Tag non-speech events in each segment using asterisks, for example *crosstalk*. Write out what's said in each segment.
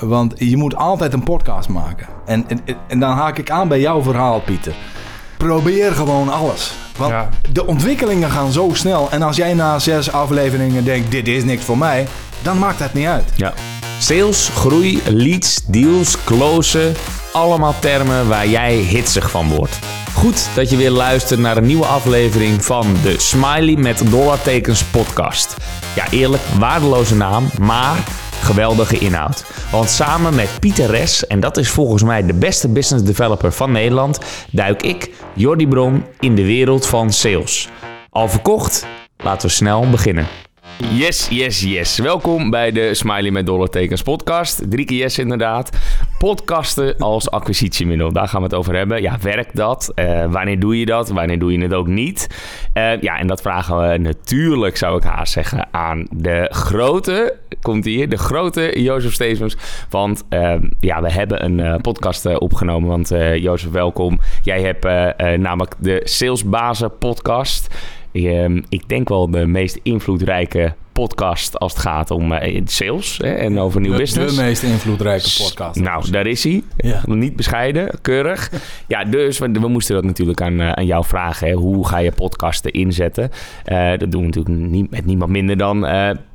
Want je moet altijd een podcast maken. En, en, en dan haak ik aan bij jouw verhaal, Pieter. Probeer gewoon alles. Want Ja. de ontwikkelingen gaan zo snel. En als jij na zes afleveringen denkt, dit is niks voor mij, dan maakt het niet uit. Ja. Sales, groei, leads, deals, closen. Allemaal termen waar jij hitsig van wordt. Goed dat je weer luistert naar een nieuwe aflevering van de Smiley met dollartekens podcast. Ja, eerlijk, waardeloze naam, maar geweldige inhoud. Want samen met Pieter Res, en dat is volgens mij de beste business developer van Nederland, duik ik, Jordi Bron, in de wereld van sales. Al verkocht? Laten we snel beginnen. Yes, yes, yes. Welkom bij de Smiley met dollartekens podcast. Drie keer yes inderdaad. Podcasten als acquisitiemiddel, daar gaan we het over hebben. Ja, werkt dat? Eh, wanneer doe je dat? Wanneer doe je het ook niet? Eh, ja, en dat vragen we natuurlijk, zou ik haast zeggen, aan de grote, komt hier, de grote Jozef Stevens. Want eh, ja, we hebben een eh, podcast eh, opgenomen. Want eh Jozef, welkom. Jij hebt namelijk de Salesbazen podcast. Ehm, ik denk wel de meest invloedrijke podcast als het gaat om sales hè, en over nieuw business. de meest invloedrijke podcast. Nou, daar is hij. Ja. Niet bescheiden, keurig. *laughs* ja, dus we, we moesten dat natuurlijk aan, aan jou vragen. Hè. Hoe ga je podcasten inzetten? Dat doen we natuurlijk niet, met niemand minder dan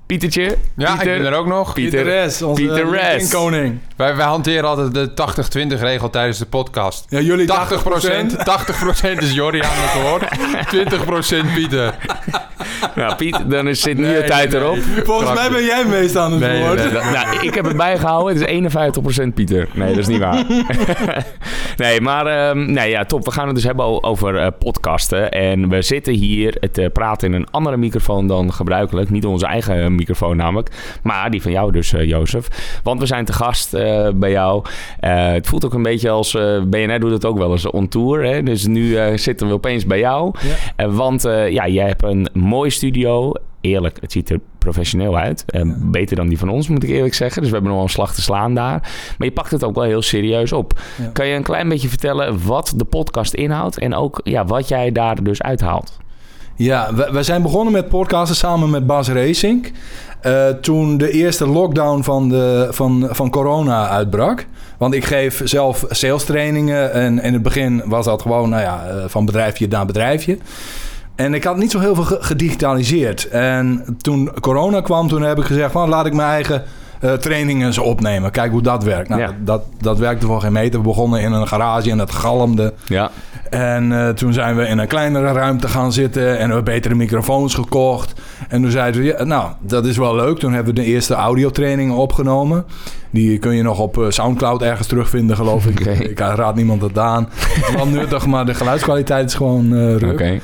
Pietertje. Ja, Pieter. ik ben er ook nog. Pieter. Res, onze Pieter Res. koning. Wij, wij hanteren altijd de 80-20 regel tijdens de podcast. Ja, jullie 80%, 80% is Jordi aan het woord, 20% Pieter. Nou, Piet, dan is, zit nu Nee, de tijd nee, nee. erop. Volgens mij ben jij meest aan het Nee, woord. nee, Dat- nou, ik heb het bijgehouden. Het is 51% Pieter. Nee, dat is niet waar. *laughs* nee, maar ehm, nee, ja, top. We gaan het dus hebben over eh, podcasten. En we zitten hier te praten in een andere microfoon dan gebruikelijk. Niet onze eigen microfoon namelijk. Maar die van jou dus, eh, Jozef. Want we zijn te gast eh, bij jou. Eh, het voelt ook een beetje als... eh, BNR doet het ook wel eens on tour. Hè? Dus nu zitten we opeens bij jou. Ja. Want ja, jij hebt een mooie studio. Eerlijk, het ziet er professioneel uit. Beter dan die van ons, moet ik eerlijk zeggen. Dus we hebben nog wel een slag te slaan daar. Maar je pakt het ook wel heel serieus op. Ja. Kan je een klein beetje vertellen wat de podcast inhoudt... en ook ja, wat jij daar dus uithaalt? Ja, we, zijn begonnen met podcasten samen met Bas Racing. Eh, toen de eerste lockdown van, de, van, van corona uitbrak. Want ik geef zelf sales trainingen. En in het begin was dat gewoon nou ja, eh, van bedrijfje naar bedrijfje. En ik had niet zo heel veel ge- gedigitaliseerd. En toen corona kwam, toen heb ik gezegd... Van, laat ik mijn eigen eh, trainingen eens opnemen. Kijk hoe dat werkt. Nou, Ja. dat, dat werkte voor geen meter. We begonnen in een garage en dat galmde. Ja, En eh, toen zijn we in een kleinere ruimte gaan zitten en we betere microfoons gekocht. En toen zeiden we, ja, nou, dat is wel leuk. Toen hebben we de eerste audiotrainingen opgenomen. Die kun je nog op eh, Soundcloud ergens terugvinden, geloof ik. *laughs* Ik raad niemand het aan. Het is wel nuttig, maar de geluidskwaliteit is gewoon eh ruk.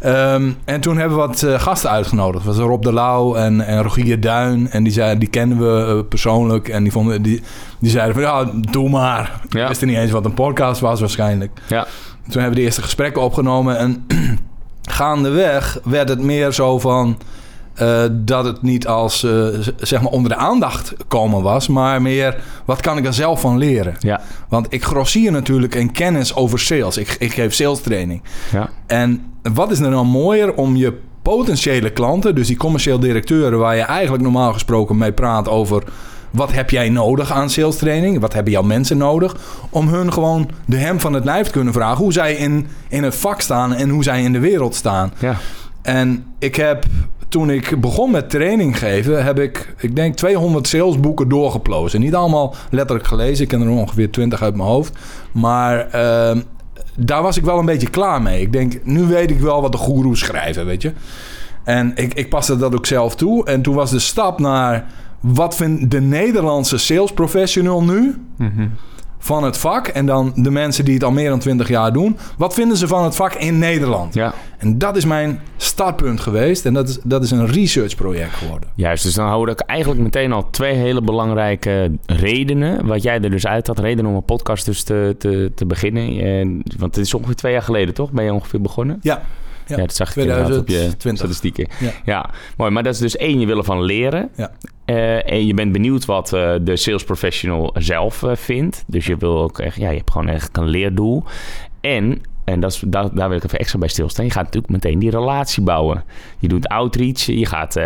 Ehm, en toen hebben we wat eh, gasten uitgenodigd. Dat was Rob de Lauw en, en Rogier Duin. En die, zei, die kennen we eh, persoonlijk. En die, vonden, die, die zeiden van, ja, doe maar. Ja. Ik wist niet eens wat een podcast was waarschijnlijk. Ja, Toen hebben we de eerste gesprekken opgenomen. En *clears throat* gaandeweg werd het meer zo van... eh, dat het niet als eh, zeg maar onder de aandacht komen was, maar meer wat kan ik er zelf van leren? ja, Want ik grossier natuurlijk in kennis over sales. Ik, ik geef sales training. ja. En wat is er nou mooier om je potentiële klanten, dus die commercieel directeuren waar je eigenlijk normaal gesproken mee praat over wat heb jij nodig aan sales training, wat hebben jouw mensen nodig, om hun gewoon de hem van het lijf te kunnen vragen hoe zij in, in het vak staan en hoe zij in de wereld staan. ja. En ik heb, toen ik begon met training geven, heb ik, ik denk 200 salesboeken doorgeplozen. Niet allemaal letterlijk gelezen, ik ken er ongeveer 20 uit mijn hoofd. Maar ehm, daar was ik wel een beetje klaar mee. Ik denk, nu weet ik wel wat de goeroes schrijven, weet je. En ik, ik paste dat ook zelf toe. En toen was de stap naar, wat vindt de Nederlandse sales professional nu? Van het vak en dan de mensen die het al meer dan 20 jaar doen. Wat vinden ze van het vak in Nederland? ja. En dat is mijn startpunt geweest. En dat is, dat is een researchproject geworden. Juist, dus dan houden ik eigenlijk meteen al twee hele belangrijke redenen. Wat jij er dus uit had. Reden om een podcast dus te, te, te beginnen. En, want het is ongeveer twee jaar geleden, toch? Ben je ongeveer begonnen? Ja. Ja, dat zag ik inderdaad op je 2020. statistieken. Ja. Ja. mooi. Maar dat is dus één, je wil ervan leren. Ja. Eh, en je bent benieuwd wat eh, de sales professional zelf eh, vindt. Dus je wil ook echt, ja, je hebt gewoon echt een leerdoel. En en dat is, daar, daar wil ik even extra bij stilstaan. Je gaat natuurlijk meteen die relatie bouwen. Je doet outreach. Je gaat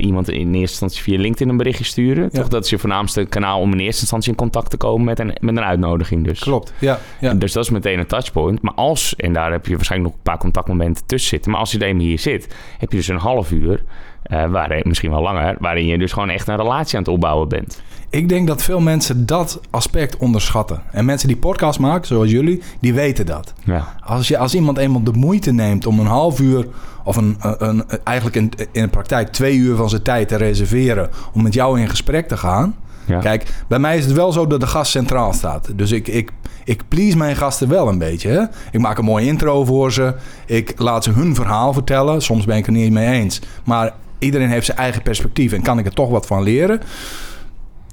iemand in eerste instantie via LinkedIn een berichtje sturen. Ja. Toch? Dat is je voornaamste kanaal om in eerste instantie in contact te komen met een, met een uitnodiging. Dus. Klopt, ja. ja. Dus dat is meteen een touchpoint. Maar als, en daar heb je waarschijnlijk nog een paar contactmomenten tussen zitten. Maar als je er eenmaal hier zit, heb je dus een half uur, eh waarin, misschien wel langer, waarin je dus gewoon echt een relatie aan het opbouwen bent. Ik denk dat veel mensen dat aspect onderschatten. En mensen die podcast maken, zoals jullie, die weten dat. Ja. Als, je, als iemand eenmaal de moeite neemt om een half uur... of een, een, eigenlijk in, in de praktijk twee uur van zijn tijd te reserveren... om met jou in gesprek te gaan... Ja. Kijk, bij mij is het wel zo dat de gast centraal staat. Dus ik, ik, ik please mijn gasten wel een beetje. Hè? Ik maak een mooie intro voor ze. Ik laat ze hun verhaal vertellen. Soms ben ik het niet mee eens. Maar iedereen heeft zijn eigen perspectief en kan ik er toch wat van leren.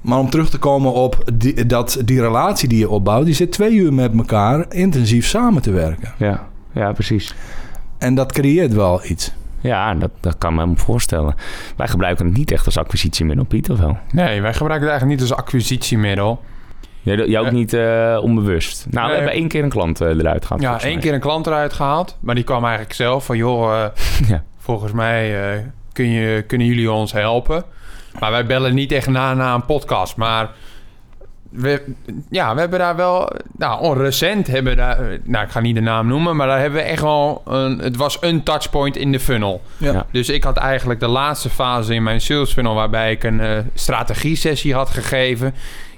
Maar om terug te komen op die, dat, die relatie die je opbouwt... die zit twee uur met elkaar intensief samen te werken. Ja. ja, precies. En dat creëert wel iets. Ja, dat, dat kan me me voorstellen. Wij gebruiken het niet echt als acquisitiemiddel, Piet, of wel? Nee, wij gebruiken het eigenlijk niet als acquisitiemiddel. Jij, jij ook Eh. niet eh, onbewust? Nou, we hebben één keer een klant eh, eruit gehad. Ja, één keer een klant eruit gehaald. Maar die kwam eigenlijk zelf van... joh, *laughs* Ja. volgens mij eh, kun je, kunnen jullie ons helpen. Maar wij bellen niet echt na, na een podcast. Maar we, ja, we hebben daar wel... Nou, on- recent hebben we daar... Nou, ik ga niet de naam noemen... maar daar hebben we echt wel... Een, het was een touchpoint in de funnel. Ja. Ja. Dus ik had eigenlijk de laatste fase in mijn sales funnel... waarbij ik een eh strategie-sessie had gegeven.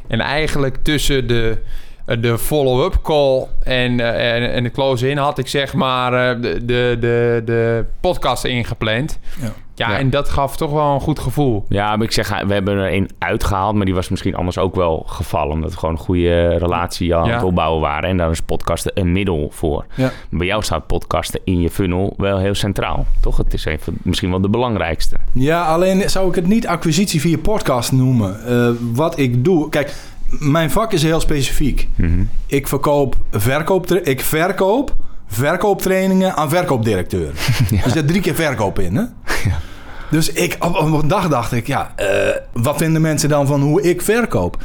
En eigenlijk tussen de, eh, de follow-up call en, eh, en, en de close-in... had ik zeg maar eh, de, de, de, de podcast ingepland. Ja. Ja, Ja. en dat gaf toch wel een goed gevoel. Ja, maar ik zeg, we hebben er één uitgehaald, maar die was misschien anders ook wel gevallen. Omdat we gewoon een goede relatie aan Ja. het opbouwen waren. En daar is podcasten een middel voor. Ja. Bij jou staat podcasten in je funnel wel heel centraal. Toch? Het is even, misschien wel de belangrijkste. Ja, alleen zou ik het niet acquisitie via podcast noemen. Eh, wat ik doe... Kijk, mijn vak is heel specifiek. Mhm. Ik verkoop verkoop, ik verkoop verkooptrainingen aan verkoopdirecteuren. *laughs* Er zit drie keer verkoop in, hè? Dus ik, op, op een dag dacht ik, ja, eh, wat vinden mensen dan van hoe ik verkoop?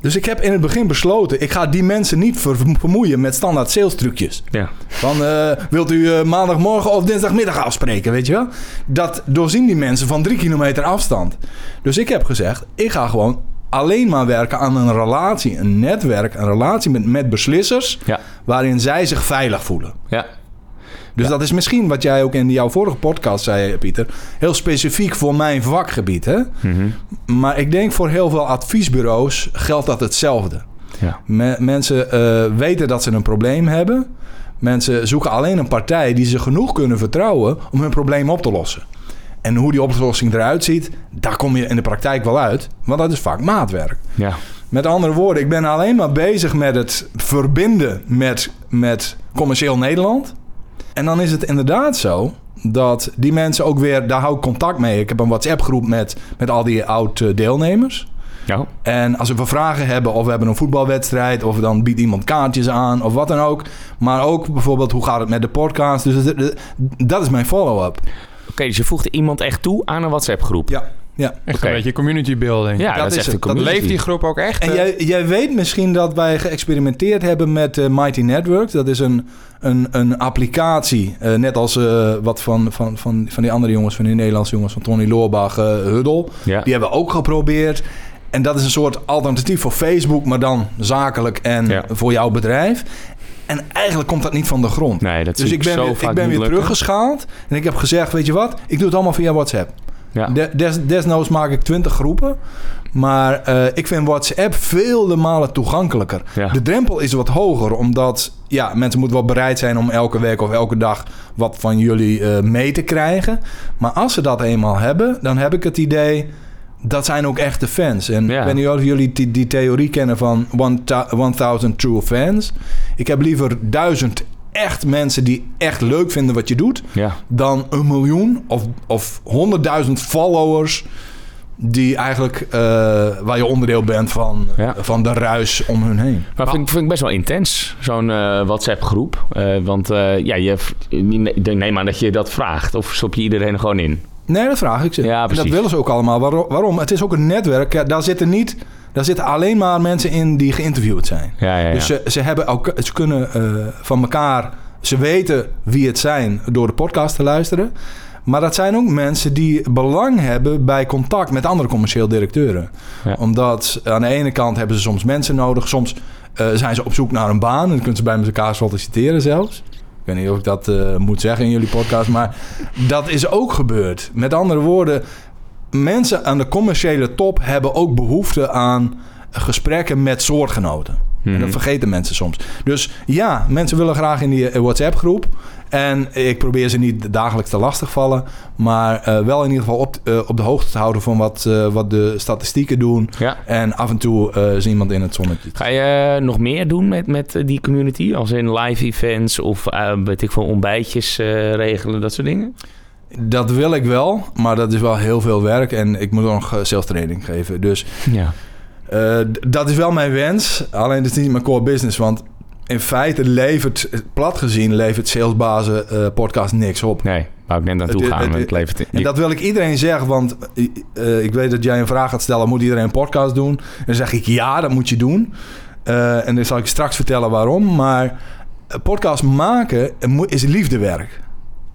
Dus ik heb in het begin besloten, ik ga die mensen niet ver- vermoeien met standaard sales trucjes. Ja. Van, eh, wilt u eh, maandagmorgen of dinsdagmiddag afspreken, weet je wel? Dat doorzien die mensen van drie kilometer afstand. Dus ik heb gezegd, ik ga gewoon alleen maar werken aan een relatie, een netwerk, een relatie met, met beslissers... Ja. waarin zij zich veilig voelen. Ja. Dus dat is misschien wat jij ook in jouw vorige podcast zei, Pieter... heel specifiek voor mijn vakgebied, hè? Mhm. Maar ik denk voor heel veel adviesbureaus geldt dat hetzelfde. Ja. Me- mensen eh, weten dat ze een probleem hebben. Mensen zoeken alleen een partij die ze genoeg kunnen vertrouwen om hun probleem op te lossen. En hoe die oplossing eruit ziet, daar kom je in de praktijk wel uit. Want dat is vaak maatwerk. Ja. Met andere woorden, ik ben alleen maar bezig met het verbinden met, met commercieel Nederland. En dan is het inderdaad zo dat die mensen ook weer, daar hou ik contact mee. Ik heb een WhatsApp groep met, met al die oud-deelnemers. Ja. En als we vragen hebben of we hebben een voetbalwedstrijd... of dan biedt iemand kaartjes aan of wat dan ook. Maar ook bijvoorbeeld hoe gaat het met de podcast. Dus dat is mijn follow-up. Oké, dus je voegt iemand echt toe aan een WhatsApp-groep. Ja, ja. Echt Oké. een beetje community building. Ja, dat dat, is is echt het. een community. Leeft die groep ook echt? En jij, jij weet misschien dat wij geëxperimenteerd hebben met eh, Mighty Networks. Dat is een, een, een applicatie, eh, net als eh, wat van, van, van, van die andere jongens, van die Nederlandse jongens, van Tony Loorbach, eh, Huddel. Ja. Die hebben we ook geprobeerd. En dat is een soort alternatief voor Facebook, maar dan zakelijk en Ja. voor jouw bedrijf. En eigenlijk komt dat niet van de grond. Nee, dat dus zie ik ben, zo weer, vaak ik ben niet weer teruggeschaald. En ik heb gezegd, weet je wat? Ik doe het allemaal via WhatsApp. Ja. De- des, desnoods maak ik 20 groepen. Maar eh, ik vind WhatsApp vele malen toegankelijker. Ja. De drempel is wat hoger, omdat ja, mensen moeten wel bereid zijn om elke week of elke dag wat van jullie eh, mee te krijgen. Maar als ze dat eenmaal hebben, dan heb ik het idee. Dat zijn ook echte fans. En Ja. ik weet niet of jullie die, die theorie kennen van 1000 true fans. Ik heb liever duizend echt mensen die echt leuk vinden wat je doet Ja. dan een miljoen of, of honderdduizend followers die eigenlijk eh, waar je onderdeel bent van, Ja. van de ruis om hun heen. Maar vind, ik- vind ik best wel intens, zo'n eh, WhatsApp-groep. Eh, want ja, je, neem aan dat je dat vraagt. Of stop je iedereen er gewoon in? Nee, dat vraag ik ze. Ja, En dat precies. willen ze ook allemaal. Waarom? waarom? Het is ook een netwerk. Daar zitten niet, daar zitten alleen maar mensen in die geïnterviewd zijn. Ja, ja, ja. Dus ze, ze, hebben ook, ze kunnen eh, van elkaar Ze weten wie het zijn door de podcast te luisteren. Maar dat zijn ook mensen die belang hebben bij contact met andere commercieel directeuren. Ja. Omdat aan de ene kant hebben ze soms mensen nodig. Soms eh, zijn ze op zoek naar een baan. En dan kunnen ze bij elkaar solliciteren zelfs. Ik weet niet of ik dat eh, moet zeggen in jullie podcast. Maar dat is ook gebeurd. Met andere woorden, mensen aan de commerciële top hebben ook behoefte aan gesprekken met soortgenoten. En Mhm. dat vergeten mensen soms. Dus ja, mensen willen graag in die eh, WhatsApp-groep. En ik probeer ze niet dagelijks te lastigvallen. Maar eh, wel in ieder geval op, eh, op de hoogte te houden van wat, wat de statistieken doen. Ja. En af en toe is iemand in het zonnetje. Ga je nog meer doen met, met die community? Als in live events of weet ik veel, ontbijtjes regelen, dat soort dingen? Dat wil ik wel, maar dat is wel heel veel werk. En ik moet nog eh, zelftraining geven. Dus Ja. Eh, dat is wel mijn wens. Alleen dat is niet mijn core business. Want in feite levert, plat gezien, levert salesbazen eh, podcast niks op. Nee, wou ik net naartoe gaan. het- want het levert, En dat wil ik iedereen zeggen, want ik weet dat jij een vraag gaat stellen: moet iedereen een podcast doen? En dan zeg ik ja, dat moet je doen. En dan zal ik je straks vertellen waarom. Maar podcast maken is liefdewerk.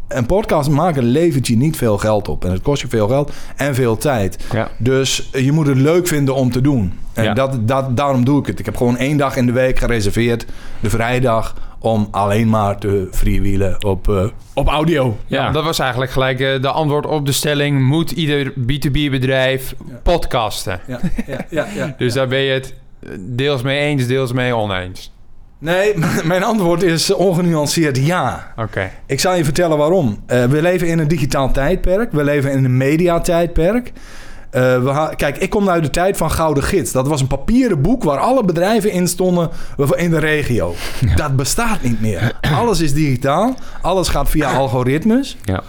Een podcast maken levert je niet veel geld op. En het kost je veel geld en veel tijd. Ja. Dus je moet het leuk vinden om te doen. En Ja. dat, dat, daarom doe ik het. Ik heb gewoon één dag in de week gereserveerd, de vrijdag, om alleen maar te freewheelen op, eh, op audio. Ja. Dat was eigenlijk gelijk eh, de antwoord op de stelling... moet ieder B2B-bedrijf podcasten? Ja, ja, ja, ja. *laughs* Dus daar ben je het eh, deels mee eens, deels mee oneens. Nee, *laughs* mijn antwoord is ongenuanceerd ja. Oké. Ik zal je vertellen waarom. Eh, we leven in een digitaal tijdperk. We leven in een mediatijdperk. Eh we ha- Kijk, ik kom uit de tijd van Gouden Gids. Dat was een papieren boek waar alle bedrijven in stonden in de regio. Dat bestaat niet meer. *clears throat* Alles is digitaal. Alles gaat via algoritmes. Ja.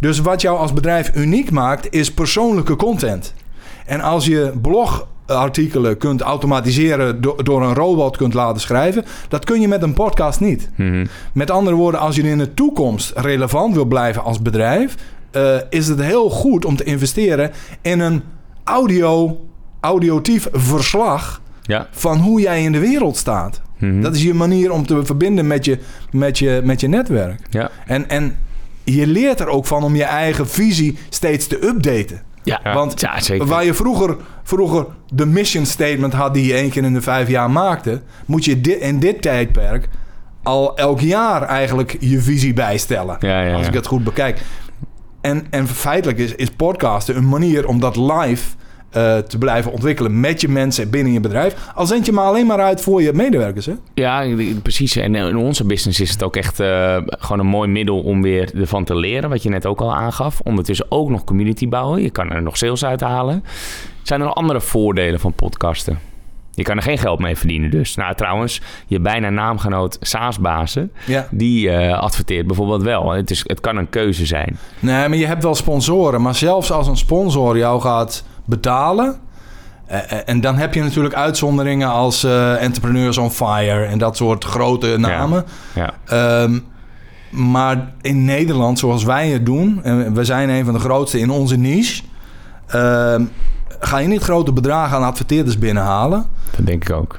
Dus wat jou als bedrijf uniek maakt, is persoonlijke content. En als je blogartikelen kunt automatiseren do- door een robot kunt laten schrijven, dat kun je met een podcast niet. Mhm. Met andere woorden, als je in de toekomst relevant wil blijven als bedrijf, eh, is het heel goed om te investeren in een audio, audiotief verslag Ja. van hoe jij in de wereld staat. Mhm. Dat is je manier om te verbinden met je, met je, met je netwerk. Ja. En, en je leert er ook van om je eigen visie steeds te updaten. Ja. Want ja, zeker. waar je vroeger, vroeger de mission statement had die je één keer in de vijf jaar maakte, moet je di- in dit tijdperk al elk jaar eigenlijk je visie bijstellen. Ja, ja, Als ik het goed bekijk. En, en feitelijk is, is podcasten een manier om dat live eh, te blijven ontwikkelen met je mensen binnen je bedrijf. Al zend je maar alleen maar uit voor je medewerkers. Hè? Ja, precies. En in onze business is het ook echt eh, gewoon een mooi middel om weer ervan te leren. Wat je net ook al aangaf. Ondertussen ook nog community bouwen. Je kan er nog sales uithalen. Zijn er nog andere voordelen van podcasten? Je kan er geen geld mee verdienen dus. Nou, trouwens, je bijna naamgenoot Saasbazen... Ja. die eh, adverteert bijvoorbeeld wel. Het, is, het kan een keuze zijn. Nee, maar je hebt wel sponsoren. Maar zelfs als een sponsor jou gaat betalen. eh, eh, en dan heb je natuurlijk uitzonderingen als eh, Entrepreneurs on Fire en dat soort grote namen. Ja. Ehm, maar in Nederland, zoals wij het doen, en we zijn een van de grootste in onze niche, ehm, ga je niet grote bedragen aan adverteerders binnenhalen. Dat denk ik ook.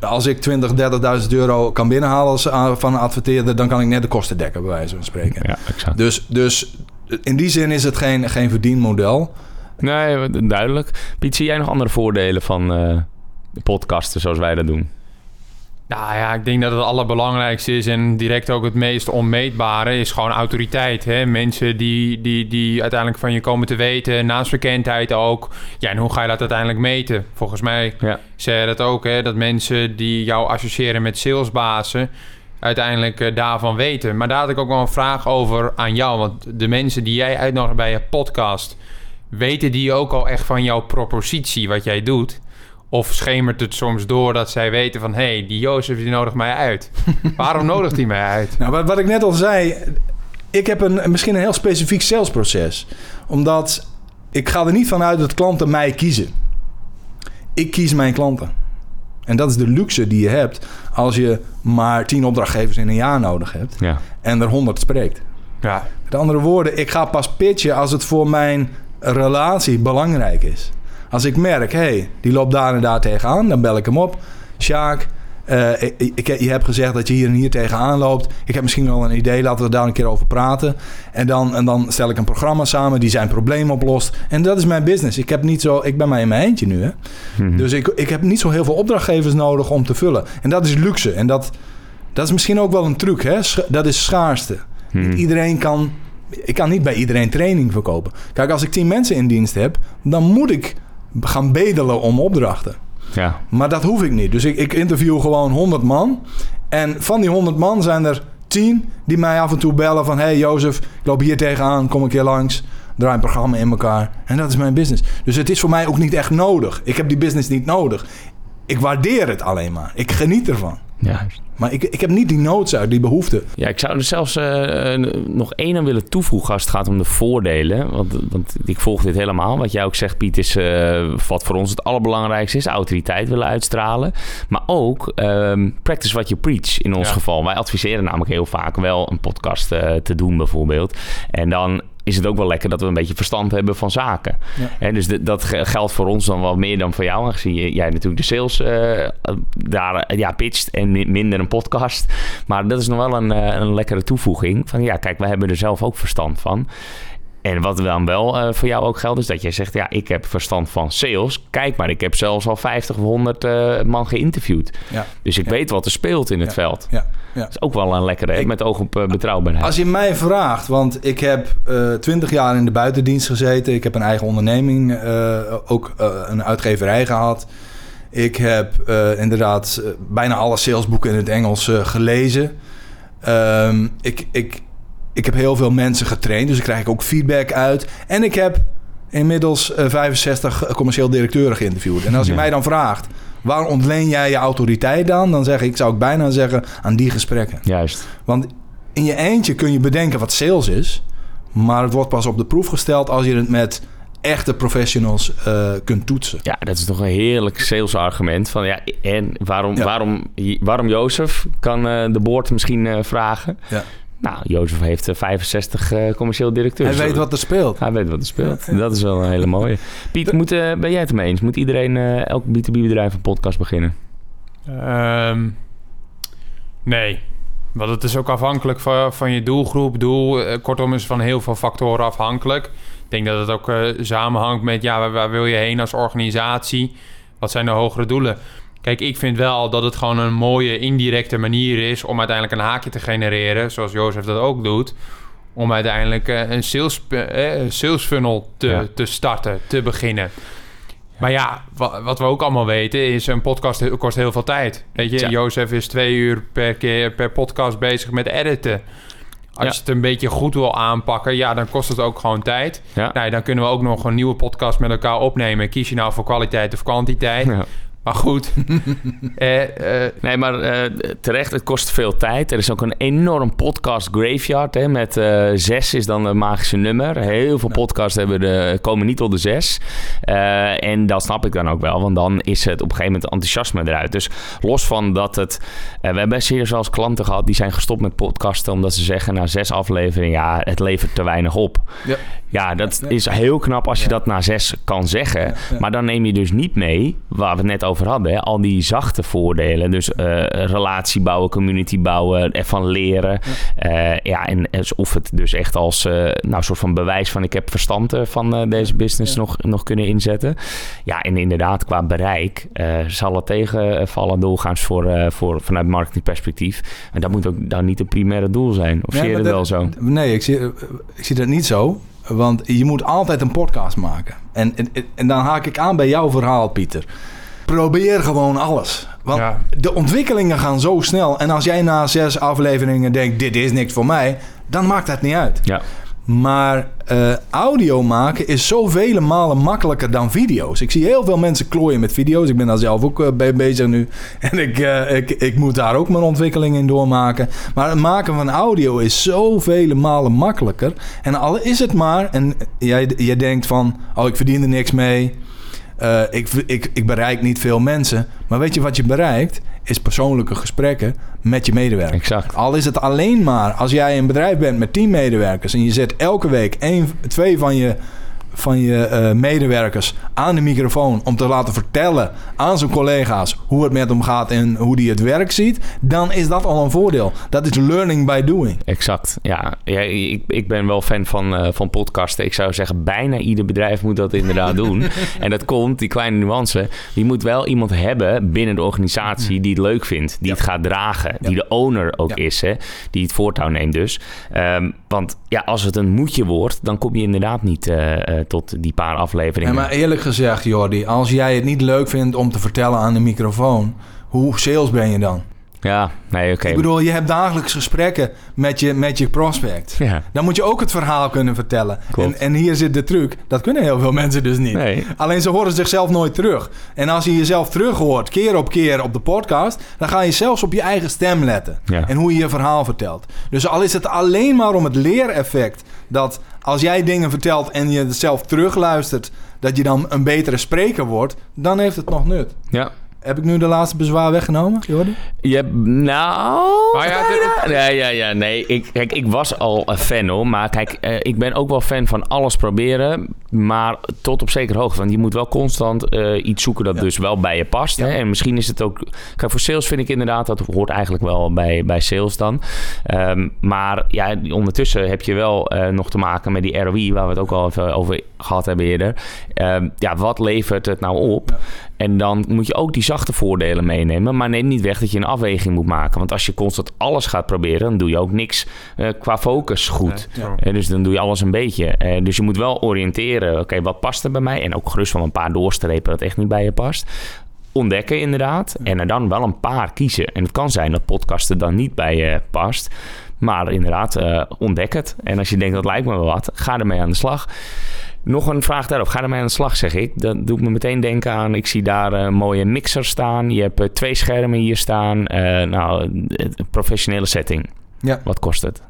Als ik 20, 30.000 euro kan binnenhalen als, van een adverteerder, dan kan ik net de kosten dekken, bij wijze van spreken. Ja, exact. Dus, dus in die zin is het geen, geen verdienmodel. Nee, duidelijk. Piet, zie jij nog andere voordelen van eh, de podcasten zoals wij dat doen? Nou ja, ik denk dat het allerbelangrijkste is en direct ook het meest onmeetbare is gewoon autoriteit. Hè? Mensen die, die, die uiteindelijk van je komen te weten, naamsbekendheid ook. Ja, en hoe ga je dat uiteindelijk meten? Volgens mij Ja. zei je dat ook, hè? dat mensen die jou associëren met salesbazen uiteindelijk eh, daarvan weten. Maar daar had ik ook wel een vraag over aan jou. Want de mensen die jij uitnodigt bij je podcast, weten die ook al echt van jouw propositie, wat jij doet? Of schemert het soms door dat zij weten van... hé, hey, die Jozef die nodigt mij uit. *laughs* Waarom nodigt hij mij uit? Nou, wat, wat ik net al zei, ik heb een, misschien een heel specifiek salesproces. Omdat ik ga er niet van uit dat klanten mij kiezen. Ik kies mijn klanten. En dat is de luxe die je hebt als je maar 10 opdrachtgevers in een jaar nodig hebt Ja. en er 100 spreekt. Ja, Met andere woorden, ik ga pas pitchen als het voor mijn relatie belangrijk is. Als ik merk, hé, hey, die loopt daar en daar tegenaan, dan bel ik hem op. Sjaak, Eh, je hebt gezegd dat je hier en hier tegenaan loopt. Ik heb misschien wel een idee, laten we daar een keer over praten. En dan, en dan stel ik een programma samen die zijn probleem oplost. En dat is mijn business. Ik, heb niet zo, ik ben maar in mijn eentje nu. Hè? Mhm. Dus ik, ik heb niet zo heel veel opdrachtgevers nodig om te vullen. En dat is luxe. En dat, dat is misschien ook wel een truc. Hè? Sch- Dat is schaarste. Niet iedereen kan... Ik kan niet bij iedereen training verkopen. Kijk, als ik tien mensen in dienst heb... dan moet ik gaan bedelen om opdrachten. Ja. Maar dat hoef ik niet. Dus ik, ik interview gewoon 100 man. En van die 100 man zijn er 10 die mij af en toe bellen van... hey Jozef, ik loop hier tegenaan, kom een keer langs. Draai een programma in elkaar. En dat is mijn business. Dus het is voor mij ook niet echt nodig. Ik heb die business niet nodig. Ik waardeer het alleen maar. Ik geniet ervan. Ja. Maar ik, ik heb niet die noodzaak, die behoefte. Ja, ik zou er zelfs eh, nog één aan willen toevoegen als het gaat om de voordelen. Want, want ik volg dit helemaal. Wat jij ook zegt, Piet, is eh, wat voor ons het allerbelangrijkste is. Autoriteit willen uitstralen. Maar ook ehm, practice what you preach in ons Ja. geval. Wij adviseren namelijk heel vaak wel een podcast eh, te doen bijvoorbeeld. En dan is het ook wel lekker dat we een beetje verstand hebben van zaken. Ja. Dus de- dat ge- geldt voor ons dan wel meer dan voor jou. Aangezien jij natuurlijk de sales eh, daar eh, ja, pitcht en mi- minder een podcast. Maar dat is nog wel een, eh, een lekkere toevoeging. Van ja, kijk, wij hebben er zelf ook verstand van. En wat dan wel voor jou ook geldt, is dat jij zegt: Ja, ik heb verstand van sales. Kijk maar, ik heb zelfs al 50 of 100 eh, man geïnterviewd. Ja. Dus ik Ja. weet wat er speelt in het veld. Ja. Dat is ook wel een lekkere, Ik- met oog op eh, betrouwbaarheid. Als je mij vraagt, want ik heb twintig jaar in de buitendienst gezeten. Ik heb een eigen onderneming, eh, ook eh, een uitgeverij gehad. Ik heb eh, inderdaad eh, bijna alle salesboeken in het Engels eh, gelezen. Ehm, ik, ik, ik heb heel veel mensen getraind, dus ik krijg ook feedback uit. En ik heb inmiddels eh, 65 commercieel directeuren geïnterviewd. En als je Ja. mij dan vraagt, waar ontleen jij je autoriteit dan? Dan zeg ik, zou ik bijna zeggen, aan die gesprekken. Juist. Want in je eentje kun je bedenken wat sales is. Maar het wordt pas op de proef gesteld als je het met echte professionals eh, kunt toetsen. Ja, dat is toch een heerlijk salesargument. Van ja, en waarom, Ja. waarom, waarom Jozef kan eh, de boord misschien eh, vragen? Ja. Nou, Jozef heeft eh, 65 eh, commercieel directeurs. Hij weet wat er speelt. Hij weet wat er speelt. Dat is wel een hele mooie. Piet, moet, eh, ben jij het ermee eens? Moet iedereen, eh, elk B2B-bedrijf een podcast beginnen? Ehm, nee. Want het is ook afhankelijk van, van je doelgroep. Doel, eh, kortom, is van heel veel factoren afhankelijk. Ik denk dat het ook eh, samenhangt met ja, waar, waar wil je heen als organisatie? Wat zijn de hogere doelen? Kijk, ik vind wel dat het gewoon een mooie indirecte manier is om uiteindelijk een haakje te genereren, zoals Jozef dat ook doet. Om uiteindelijk eh, een sales, eh, een sales funnel te, Ja. te starten, te beginnen. Maar ja, wa- wat we ook allemaal weten is... een podcast kost heel veel tijd. Weet je, Ja. Jozef is twee uur per, keer, per podcast bezig met editen. Als Ja. je het een beetje goed wil aanpakken... ja, dan kost het ook gewoon tijd. Ja. Nou, dan kunnen we ook nog een nieuwe podcast met elkaar opnemen. Kies je nou voor kwaliteit of kwantiteit? Maar goed. *laughs* eh, eh, Nee, maar eh, terecht, het kost veel tijd. Er is ook een enorm podcast graveyard. Hè, met zes is dan een magische nummer. Heel veel podcasts hebben de, komen niet tot de zes. En dat snap ik dan ook wel. Want dan is het op een gegeven moment enthousiasme eruit. Dus los van dat het... we hebben serieus zelfs klanten gehad die zijn gestopt met podcasten... omdat ze zeggen na zes afleveringen... ja, het levert te weinig op. Ja. Ja, dat Ja. is heel knap als je dat na zes kan zeggen. Maar dan neem je dus niet mee, waar we het net over hadden, hè, al die zachte voordelen. Dus eh, relatie bouwen, community bouwen, ervan leren. Ja, ja en of het dus echt als eh, nou, soort van bewijs van ik heb verstand eh, van eh, deze business Ja. nog, nog kunnen inzetten. Ja, en inderdaad, qua bereik eh, zal het tegenvallen doorgaans voor, eh, voor, vanuit marketingperspectief. En dat moet ook dan niet het primaire doel zijn. Of Nee, zie je dat- wel zo? Nee, ik zie, ik zie dat niet zo. Want je moet altijd een podcast maken. En, en, en dan haak ik aan bij jouw verhaal, Pieter. Probeer gewoon alles. Want Ja. de ontwikkelingen gaan zo snel. En als jij na zes afleveringen denkt, dit is niks voor mij... dan maakt dat niet uit. Ja. Maar eh, audio maken is zoveel malen makkelijker dan video's. Ik zie heel veel mensen klooien met video's. Ik ben daar zelf ook eh, bij bezig nu. *laughs* En ik, eh, ik, ik moet daar ook mijn ontwikkeling in doormaken. Maar het maken van audio is zoveel malen makkelijker. En al is het maar... En jij, jij denkt van... Oh, ik verdien er niks mee. Eh, ik, ik, ik bereik niet veel mensen. Maar weet je wat je bereikt? Is persoonlijke gesprekken met je medewerkers. Exact. Al is het alleen maar als jij een bedrijf bent met 10 medewerkers en je zet elke week één, twee van je van je eh, medewerkers aan de microfoon om te laten vertellen aan zijn collega's hoe het met hem gaat en hoe die het werk ziet, dan is dat al een voordeel. Dat is learning by doing. Exact. Ja, ja ik, ik ben wel fan van, eh, van podcasten. Ik zou zeggen, bijna ieder bedrijf moet dat inderdaad *laughs* doen. En dat komt, die kleine nuance. Je moet wel iemand hebben binnen de organisatie die het leuk vindt, die het gaat dragen, die de owner ook Ja. is, hè, die het voortouw neemt dus. Ehm, want ja, als het een moetje wordt, dan kom je inderdaad niet eh, tot die paar afleveringen. Ja, maar eerlijk gezegd, Jordi, als jij het niet leuk vindt om te vertellen aan de microfoon, hoe sales ben je dan? Ja, nee, oké. Ik bedoel, je hebt dagelijks gesprekken met je, met je prospect. Ja. Dan moet je ook het verhaal kunnen vertellen. Klopt. En, en hier zit de truc. Dat kunnen heel veel *laughs* mensen dus niet. Nee. Alleen ze horen zichzelf nooit terug. En als je jezelf terug hoort, keer op keer op de podcast... dan ga je zelfs op je eigen stem letten. Ja. En hoe je je verhaal vertelt. Dus al is het alleen maar om het leereffect... dat als jij dingen vertelt en je het zelf terugluistert... dat je dan een betere spreker wordt... dan heeft het nog nut. Ja. Heb ik nu de laatste bezwaar weggenomen, Jordi? Je hebt, nou... Maar ja, dit- Ja, ja, ja, nee. Ik, kijk, ik was al een fan hoor. Maar kijk, eh, ik ben ook wel fan van alles proberen. Maar tot op zekere hoogte. Want je moet wel constant eh, iets zoeken dat Ja. dus wel bij je past. Hè? En misschien is het ook... Kijk, voor sales vind ik inderdaad... Dat hoort eigenlijk wel bij, bij sales dan. Ehm, maar ja, ondertussen heb je wel eh, nog te maken met die ROI... Waar we het ook al even over gehad hebben eerder. Ehm, ja, wat levert het nou op? En dan moet je ook die zachte voordelen meenemen. Maar neem niet weg dat je een afweging moet maken. Want als je constant alles gaat proberen, dan doe je ook niks eh, qua focus goed. Eh, dus dan doe je alles een beetje. Eh, dus je moet wel oriënteren. Oké, wat past er bij mij? En ook gerust van een paar doorstrepen dat echt niet bij je past. Ontdekken inderdaad. En er dan wel een paar kiezen. En het kan zijn dat podcasten dan niet bij je past. Maar inderdaad, ontdek het. En als je denkt dat lijkt me wel wat, ga ermee aan de slag. Nog een vraag daarop. Ga ermee aan de slag, zeg ik. Dat doet me meteen denken aan... Ik zie daar een mooie mixer staan. Je hebt eh, twee schermen hier staan. Eh, nou, een professionele setting. Ja. Wat kost het?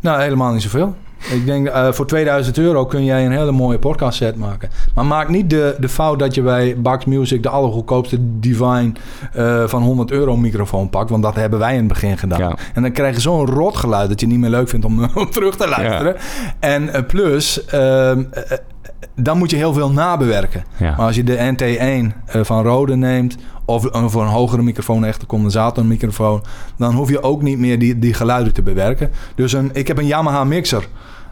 Nou, helemaal niet zoveel. Ik denk, eh, voor 2000 euro kun jij een hele mooie podcast set maken. Maar maak niet de, de fout dat je bij Bax Music de allergoedkoopste Divine eh, van 100 euro microfoon pakt. Want dat hebben wij in het begin gedaan. Ja. En dan krijg je zo'n rot geluid dat je niet meer leuk vindt om, *laughs* om terug te luisteren. En eh, plus, ehm, eh, eh, dan moet je heel veel nabewerken. Ja. Maar als je de NT1 eh, van Rode neemt, of voor een hogere microfoon, een condensatormicrofoon, dan hoef je ook niet meer die, die geluiden te bewerken. Dus een, ik heb een Yamaha mixer.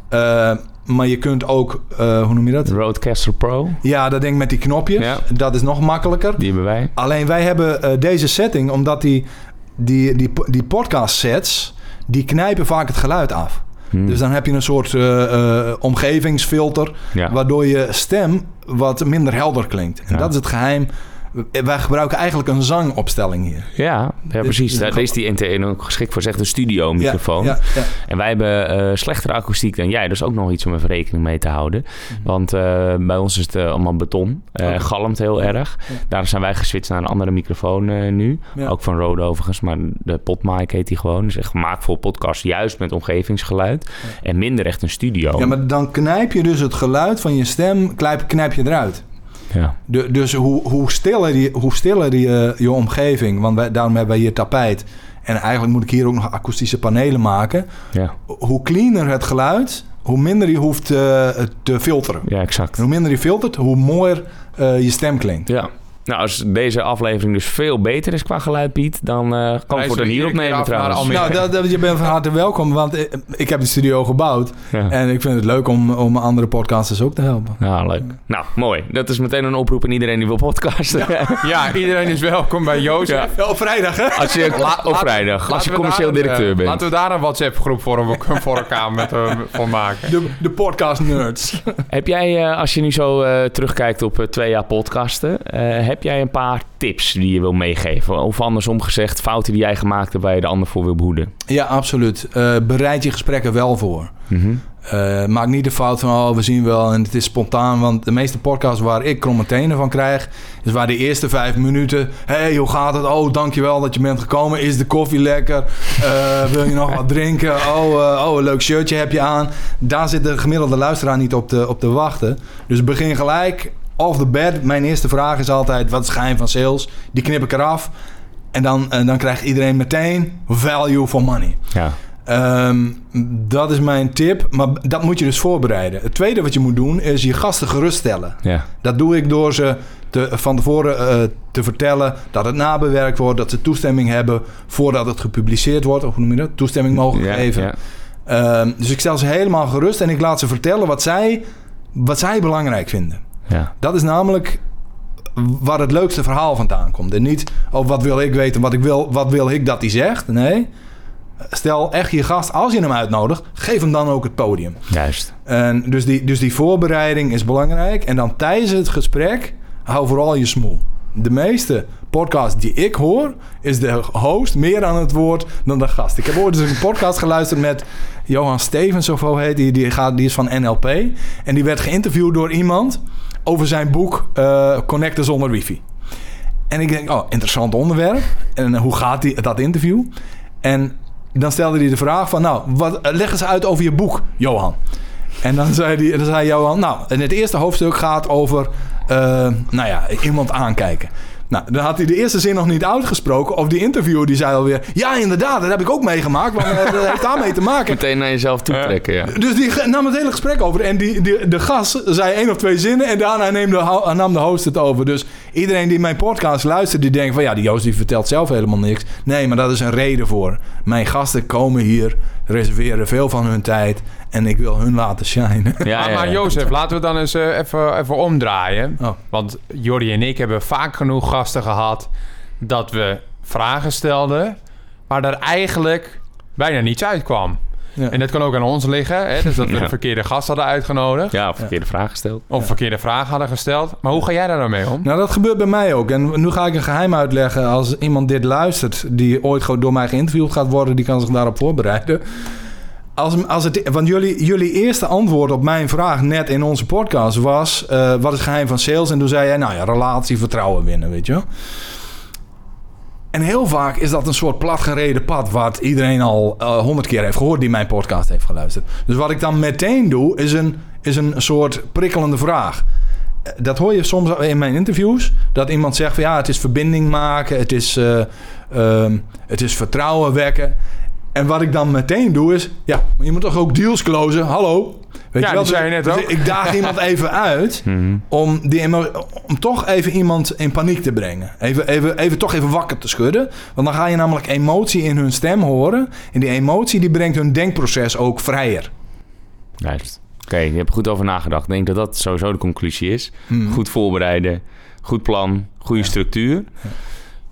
eh, maar je kunt ook, eh, hoe noem je dat? Roadcaster Pro, Ja, dat ding met die knopjes. Ja. Dat is nog makkelijker. die hebben wij. Alleen wij hebben deze setting, omdat die, die, die, die podcast sets, die knijpen vaak het geluid af. Hm. Dus dan heb je een soort eh, eh, omgevingsfilter, Ja. waardoor je stem wat minder helder klinkt. En Ja. dat is het geheim. Wij gebruiken eigenlijk een zangopstelling hier. Ja, ja precies. dus- Daar is die NT1 ook geschikt voor. Zegt een studio microfoon. Ja, ja. En wij hebben eh, slechtere akoestiek dan jij. Dus ook nog iets om even rekening mee te houden. Mhm. Want eh, bij ons is het eh, allemaal beton. Eh Oké. Galmt heel erg. Daar zijn wij geswitcht naar een andere microfoon nu. Ook van Rode overigens. Maar de Podmic heet die gewoon. Dus echt gemaakt voor podcast. Juist met omgevingsgeluid. En minder echt een studio. Ja, maar dan knijp je dus het geluid van je stem, knijp, knijp je eruit. Ja. De, dus hoe, hoe stiller, je, hoe stiller je, je omgeving, want wij, daarom hebben wij hier tapijt. En eigenlijk moet ik hier ook nog akoestische panelen maken. Ja. Hoe cleaner het geluid, hoe minder je hoeft eh, te filteren. ja, exact. En hoe minder je filtert, hoe mooier eh, je stem klinkt. Ja. Nou, als deze aflevering dus veel beter is qua geluid, Piet, dan eh kan ik voor dan hier opnemen trouwens. Nou, dat, dat- je bent van harte welkom, want ik, ik heb de studio gebouwd. Ja. En ik vind het leuk om, om andere podcasters ook te helpen. Ja, leuk. Nou, mooi. Dat is meteen een oproep aan iedereen die wil podcasten. Ja, *laughs* iedereen is welkom bij Jozef. Ja. Op vrijdag, hè? Als je, op vrijdag, als je commercieel directeur eh, bent. Laten we daar een WhatsApp-groep voor, voor elkaar met, eh, van maken. De, de podcast nerds. Heb jij, eh, als je nu zo eh, terugkijkt op eh, twee jaar podcasten, eh, heb jij een paar tips die je wil meegeven? Of andersom gezegd, fouten die jij gemaakt hebt waar je de ander voor wil behoeden? Ja, absoluut. Eh, bereid je gesprekken wel voor. Mhm. Eh, maak niet de fout van, oh, we zien wel en het is spontaan. Want de meeste podcasts waar ik kromme tenen van krijg... is waar de eerste vijf minuten... hey, hoe gaat het? Oh, dankjewel dat je bent gekomen. Is de koffie lekker? Eh, wil je nog wat *laughs* drinken? Oh, oh, een leuk shirtje heb je aan. Daar zit de gemiddelde luisteraar niet op te, op te wachten. Dus begin gelijk off the bed. Mijn eerste vraag is altijd, wat is geheim van sales? Die knip ik eraf. En dan, en dan krijgt iedereen meteen value for money. Ja. Ehm, dat is mijn tip, maar dat moet je dus voorbereiden. Het tweede wat je moet doen is je gasten geruststellen. Ja. Dat doe ik door ze te, van tevoren eh, te vertellen dat het nabewerkt wordt, dat ze toestemming hebben voordat het gepubliceerd wordt, of hoe noem je dat? Toestemming mogen Ja, geven. ja. Ehm, dus ik stel ze helemaal gerust en ik laat ze vertellen wat zij, wat zij belangrijk vinden. Ja. Dat is namelijk waar het leukste verhaal vandaan komt. En niet, oh, wat wil ik weten, wat, ik wil, wat wil ik dat hij zegt. Nee, stel echt je gast, als je hem uitnodigt, geef hem dan ook het podium. Juist. En dus, die, dus die voorbereiding is belangrijk. En dan tijdens het gesprek, hou vooral je smoel. De meeste podcasts die ik hoor, is de host meer aan het woord dan de gast. Ik heb ooit eens een podcast geluisterd met Johan Stevens, of hoe heet die, die, gaat, die is van NLP. En die werd geïnterviewd door iemand over zijn boek eh, Connecten zonder wifi. En ik denk, oh, interessant onderwerp. En hoe gaat die, dat interview? En dan stelde hij de vraag van, nou, wat, leg eens uit over je boek, Johan. En dan zei, die, dan zei Johan, nou, en het eerste hoofdstuk gaat over, eh, nou ja, iemand aankijken. Nou, dan had hij de eerste zin nog niet uitgesproken. Of die interviewer die zei alweer, ja, inderdaad, dat heb ik ook meegemaakt. Want eh, dat heeft daarmee te maken. Meteen naar jezelf toe trekken, ja. Dus die nam het hele gesprek over. En die, die, de gast zei één of twee zinnen. En daarna neem de, ho- nam de host het over. Dus iedereen die mijn podcast luistert, die denkt van... ja, die Joost die vertelt zelf helemaal niks. Nee, maar dat is een reden voor. Mijn gasten komen hier, reserveren veel van hun tijd. En ik wil hun laten shinen. Ja, maar, ja, maar. Jozef, laten we dan eens eh, even, even omdraaien. Oh. Want Jordi en ik hebben vaak genoeg gasten gehad dat we vragen stelden, maar er eigenlijk bijna niets uitkwam. Ja. En dat kan ook aan ons liggen, hè? dus dat we *laughs* Ja. de verkeerde gast hadden uitgenodigd. Ja, of verkeerde vraag gesteld. Of verkeerde vragen hadden gesteld. Maar hoe ga jij daar dan mee om? Nou, dat gebeurt bij mij ook. En nu ga ik een geheim uitleggen. Als iemand dit luistert, die ooit gewoon door mij geïnterviewd gaat worden, die kan zich daarop voorbereiden. Als, als het, want jullie, jullie eerste antwoord op mijn vraag net in onze podcast was: eh, wat is het geheim van sales? En toen zei jij, nou ja, relatie, vertrouwen winnen, weet je. En heel vaak is dat een soort platgereden pad... wat iedereen al eh, honderd keer heeft gehoord... die mijn podcast heeft geluisterd. Dus wat ik dan meteen doe, is een, is een soort prikkelende vraag. Eh, Dat hoor je soms in mijn interviews. Dat iemand zegt van ja, het is verbinding maken. Het is, eh, ehm, het is vertrouwen wekken. En wat ik dan meteen doe is... Ja, maar je moet toch ook deals closen? Hallo? Weet Ja, die zei je net Dus ook. Ik daag iemand even uit *laughs* Mhm. om, die om toch even iemand in paniek te brengen. Even, even, even toch even wakker te schudden. Want dan ga je namelijk emotie in hun stem horen. En die emotie die brengt hun denkproces ook vrijer. Juist. Oké, je hebt goed over nagedacht. Ik denk dat dat sowieso de conclusie is. Hmm. Goed voorbereiden, goed plan, goede structuur.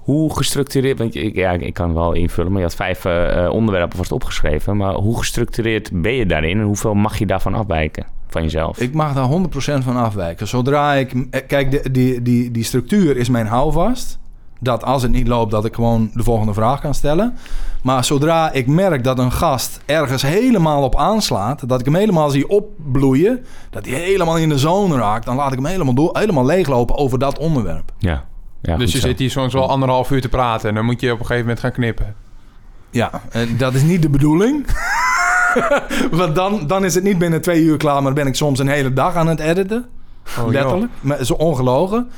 Hoe gestructureerd, want ik, ja, ik kan wel invullen, maar je had vijf eh, onderwerpen vast opgeschreven. Maar hoe gestructureerd ben je daarin en hoeveel mag je daarvan afwijken van jezelf? Ik mag daar 100% van afwijken. Zodra ik... eh, Kijk, die, die, die structuur is mijn houvast. Dat als het niet loopt, dat ik gewoon de volgende vraag kan stellen. Maar zodra ik merk dat een gast ergens helemaal op aanslaat... dat ik hem helemaal zie opbloeien... dat hij helemaal in de zone raakt... dan laat ik hem helemaal, door, helemaal leeglopen over dat onderwerp. Ja, ja dus je zo. zit hier soms wel anderhalf uur te praten en dan moet je op een gegeven moment gaan knippen. Ja, eh, dat is niet de bedoeling. *laughs* Want dan, dan is het niet binnen twee uur klaar... maar dan ben ik soms een hele dag aan het editen. Oh, Letterlijk. Maar Zo ongelogen.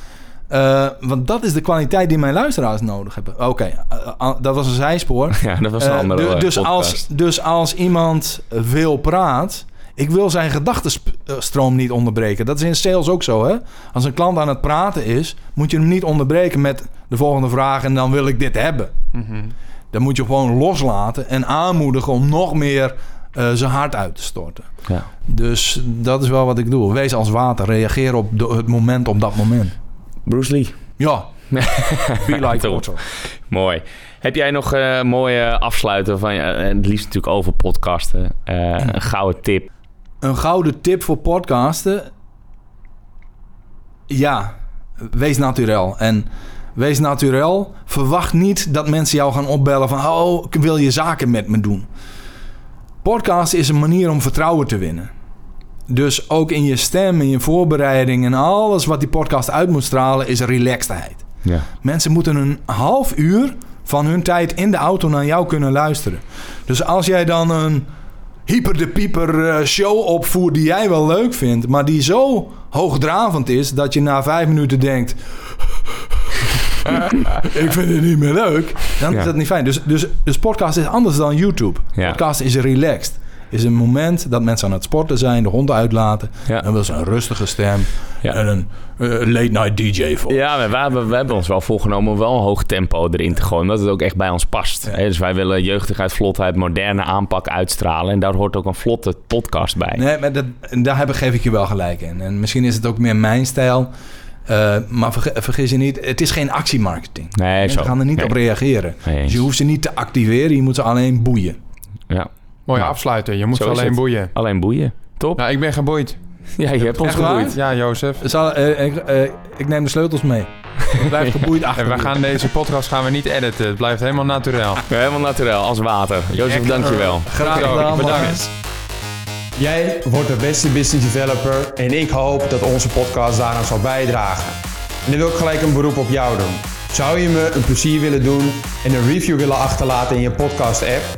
Eh, want dat is de kwaliteit die mijn luisteraars nodig hebben. Oké, eh, eh, dat was een zijspoor. *laughs* Ja, dat was een andere du- dus, podcast. als, dus als iemand veel praat... Ik wil zijn gedachtenstroom niet onderbreken. Dat is in sales ook zo, hè? Als een klant aan het praten is... moet je hem niet onderbreken met de volgende vraag... en dan wil ik dit hebben. Mhm. Dan moet je gewoon loslaten en aanmoedigen... om nog meer eh, zijn hart uit te storten. Ja. Dus dat is wel wat ik doe. Wees als water. Reageer op de- het moment op dat moment. Bruce Lee. Ja. *laughs* Be like water. Mooi. Heb jij nog een mooie afsluiten van, eh, het liefst natuurlijk over podcasten, eh, een gouden tip? Een gouden tip voor podcasten. Ja, wees naturel. En wees naturel. Verwacht niet dat mensen jou gaan opbellen van... oh, wil je zaken met me doen? Podcast is een manier om vertrouwen te winnen. Dus ook in je stem, in je voorbereiding... en alles wat die podcast uit moet stralen... is relaxedheid. Ja. Mensen moeten een half uur van hun tijd in de auto naar jou kunnen luisteren. Dus als jij dan een hyper de pieper eh, show opvoert die jij wel leuk vindt, maar die zo hoogdravend is dat je na vijf minuten denkt. *laughs* ik vind het niet meer leuk. Dan Ja. is dat niet fijn. Dus, dus, dus podcast is anders dan YouTube. Ja. Podcast is relaxed. Is een moment dat mensen aan het sporten zijn, de hond uitlaten. Ja. Dan wil ze een rustige stem Ja. en een eh, late night DJ voor. Ja, we, we, hebben, we hebben ons wel voorgenomen om wel een hoog tempo erin te gooien. Omdat het ook echt bij ons past. Ja. Hè, Dus wij willen jeugdigheid, vlotheid, moderne aanpak uitstralen. En daar hoort ook een vlotte podcast bij. Nee, maar dat, en daar heb, ik- geef ik je wel gelijk in. En misschien is het ook meer mijn stijl. Eh, maar vergis je niet, het is geen actiemarketing. Nee, Mensen zo. gaan er niet Nee. op reageren. Nee. Dus je hoeft ze niet te activeren, je moet ze alleen boeien. Ja. Mooi Nou, afsluiten. Je moet alleen boeien. Alleen boeien. Top. Nou, ik ben geboeid. Ja, je hebt ons geboeid. Ja, Jozef. Zal, eh, ik, eh, ik neem de sleutels mee. Ik blijf *laughs* geboeid achter. En we gaan deze podcast gaan we niet editen. Het blijft helemaal naturel. Helemaal naturel, als water. Jozef, dankjewel. Graag gedaan, bedankt. Jij wordt de beste business developer en ik hoop dat onze podcast daaraan zal bijdragen. En dan wil ik gelijk een beroep op jou doen. Zou je me een plezier willen doen en een review willen achterlaten in je podcast app?